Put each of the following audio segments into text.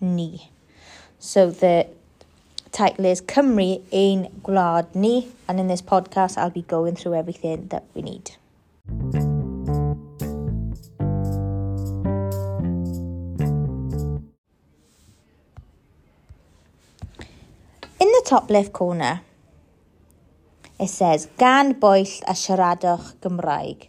Ni. So the title is Cymru, Ein Gwlad Ni. And in this podcast I'll be going through everything that we need. top left corner, it says, gan boill a siaradwch Gymraeg.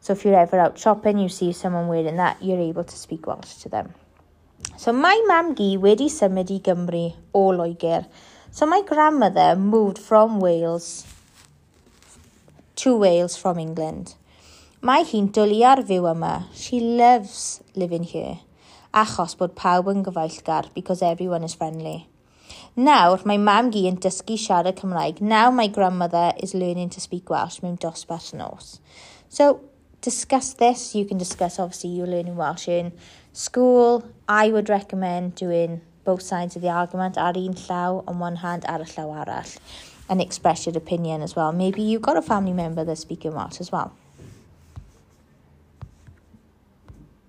So if you're ever out shopping, you see someone wearing that, you're able to speak Welsh to them. So my mam gi wedi symud i Gymru o Loegr. So my grandmother moved from Wales to Wales from England. Mae hi'n dwlu ar fyw yma. She loves living here. Achos bod pawb yn gyfaillgar because everyone is friendly. Nawr mae mam gi yn dysgu siarad Cymraeg. Now my grandmother is learning to speak Welsh mewn dosbarth nos. So discuss this. You can discuss obviously you're learning Welsh in school. I would recommend doing both sides of the argument ar un llaw on one hand ar y llaw arall and express your opinion as well. Maybe you've got a family member that's speaking Welsh as well.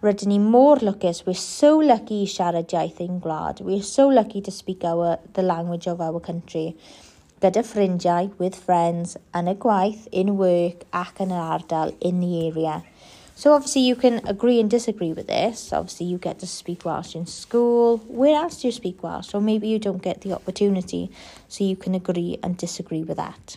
Rydyn ni mor lwcus, we're so lucky i siarad iaith ein gwlad. We're so lucky to speak our, the language of our country. Gyda ffrindiau, with friends, yn y gwaith, in work ac yn yr ardal, in the area. So obviously you can agree and disagree with this. Obviously you get to speak Welsh in school. Where else do you speak Welsh? Or maybe you don't get the opportunity. So you can agree and disagree with that.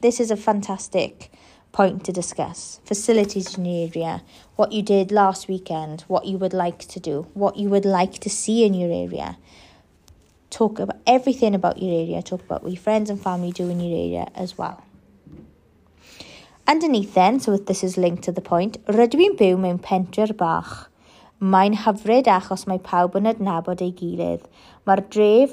This is a fantastic point to discuss. Facilities in your area, what you did last weekend, what you would like to do, what you would like to see in your area. Talk about everything about your area, talk about what your friends and family do in your area as well. Underneath then, so this is linked to the point, rydw i'n byw mewn bach Mae'n hyfryd achos mae pawb yn adnabod ei gilydd. Mae'r dref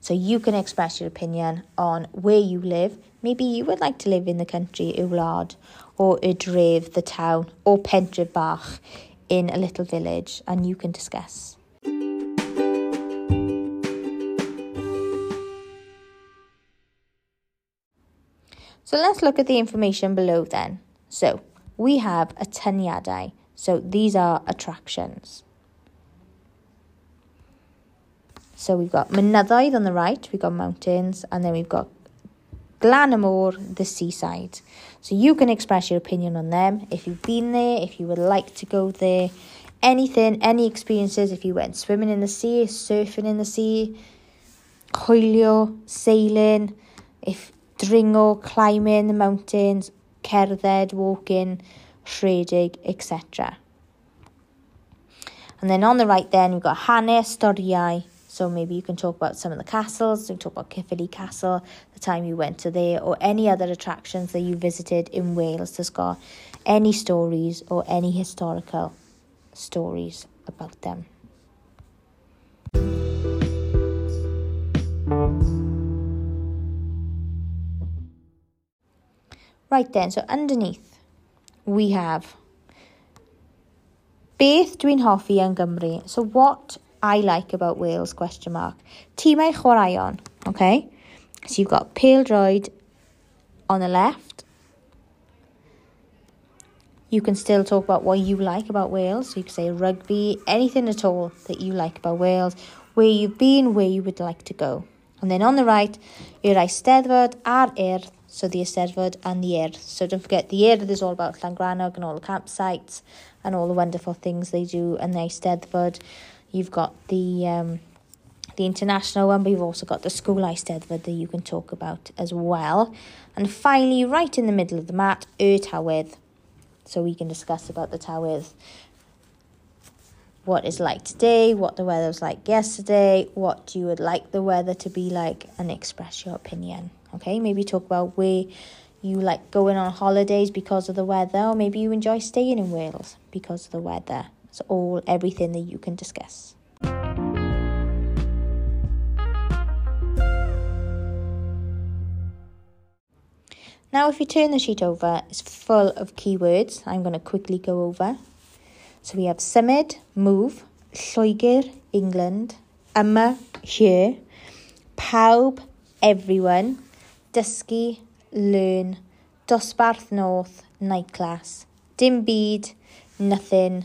So you can express your opinion on where you live. Maybe you would like to live in the country Ulad, or y the town, or pentre bach in a little village and you can discuss. So let's look at the information below then. So we have a ataniadau. So these are attractions. So we've got Mynyddoedd on the right, we've got mountains, and then we've got Glanamore, the seaside. So you can express your opinion on them if you've been there, if you would like to go there, anything, any experiences, if you went swimming in the sea, surfing in the sea, coelio, sailing, if dringo, climbing the mountains, cerdded, walking, rhedeg, etc. And then on the right then we've got hanes, storiau, So maybe you can talk about some of the castles, you can talk about Caerphilly Castle, the time you went to there, or any other attractions that you visited in Wales that's got any stories or any historical stories about them. Right then, so underneath we have Beth dwi'n hoffi yn Gymru. So what I like about Wales, question mark. Tîmau chwaraeon, okay? So you've got Pildroed on the left. You can still talk about what you like about Wales. So you can say rugby, anything at all that you like about Wales, where you've been, where you would like to go. And then on the right, yr Eisteddfod a'r Urdd, so the Eisteddfod and the Urdd. So don't forget, the Urdd is all about Llangranog and all the campsites and all the wonderful things they do, and the Eisteddfod You've got the um, the international one, but you've also got the school ice studied that you can talk about as well. And finally, right in the middle of the mat, Ur Tawydd. So we can discuss about the Tawydd. What is like today, what the weather was like yesterday, what you would like the weather to be like, and express your opinion. Okay, maybe talk about where you like going on holidays because of the weather, or maybe you enjoy staying in Wales because of the weather. It's all everything that you can discuss. Now if you turn the sheet over, it's full of keywords. I'm going to quickly go over. So we have summit, move, Lloegr, England, Emma, here, pawb, everyone, dysgu, learn, dosbarth north, night class, dim bead, nothing,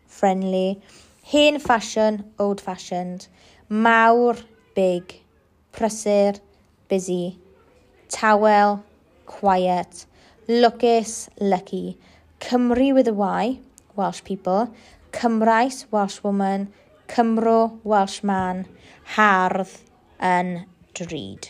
friendly, hen fashion, old fashioned, mawr, big, prysur, busy, Tawel, quiet, lwcus, lucky. Cymru with a Y, Welsh people. Cymraes, Welsh woman. Cymro, Welsh man. Hardd yn drud.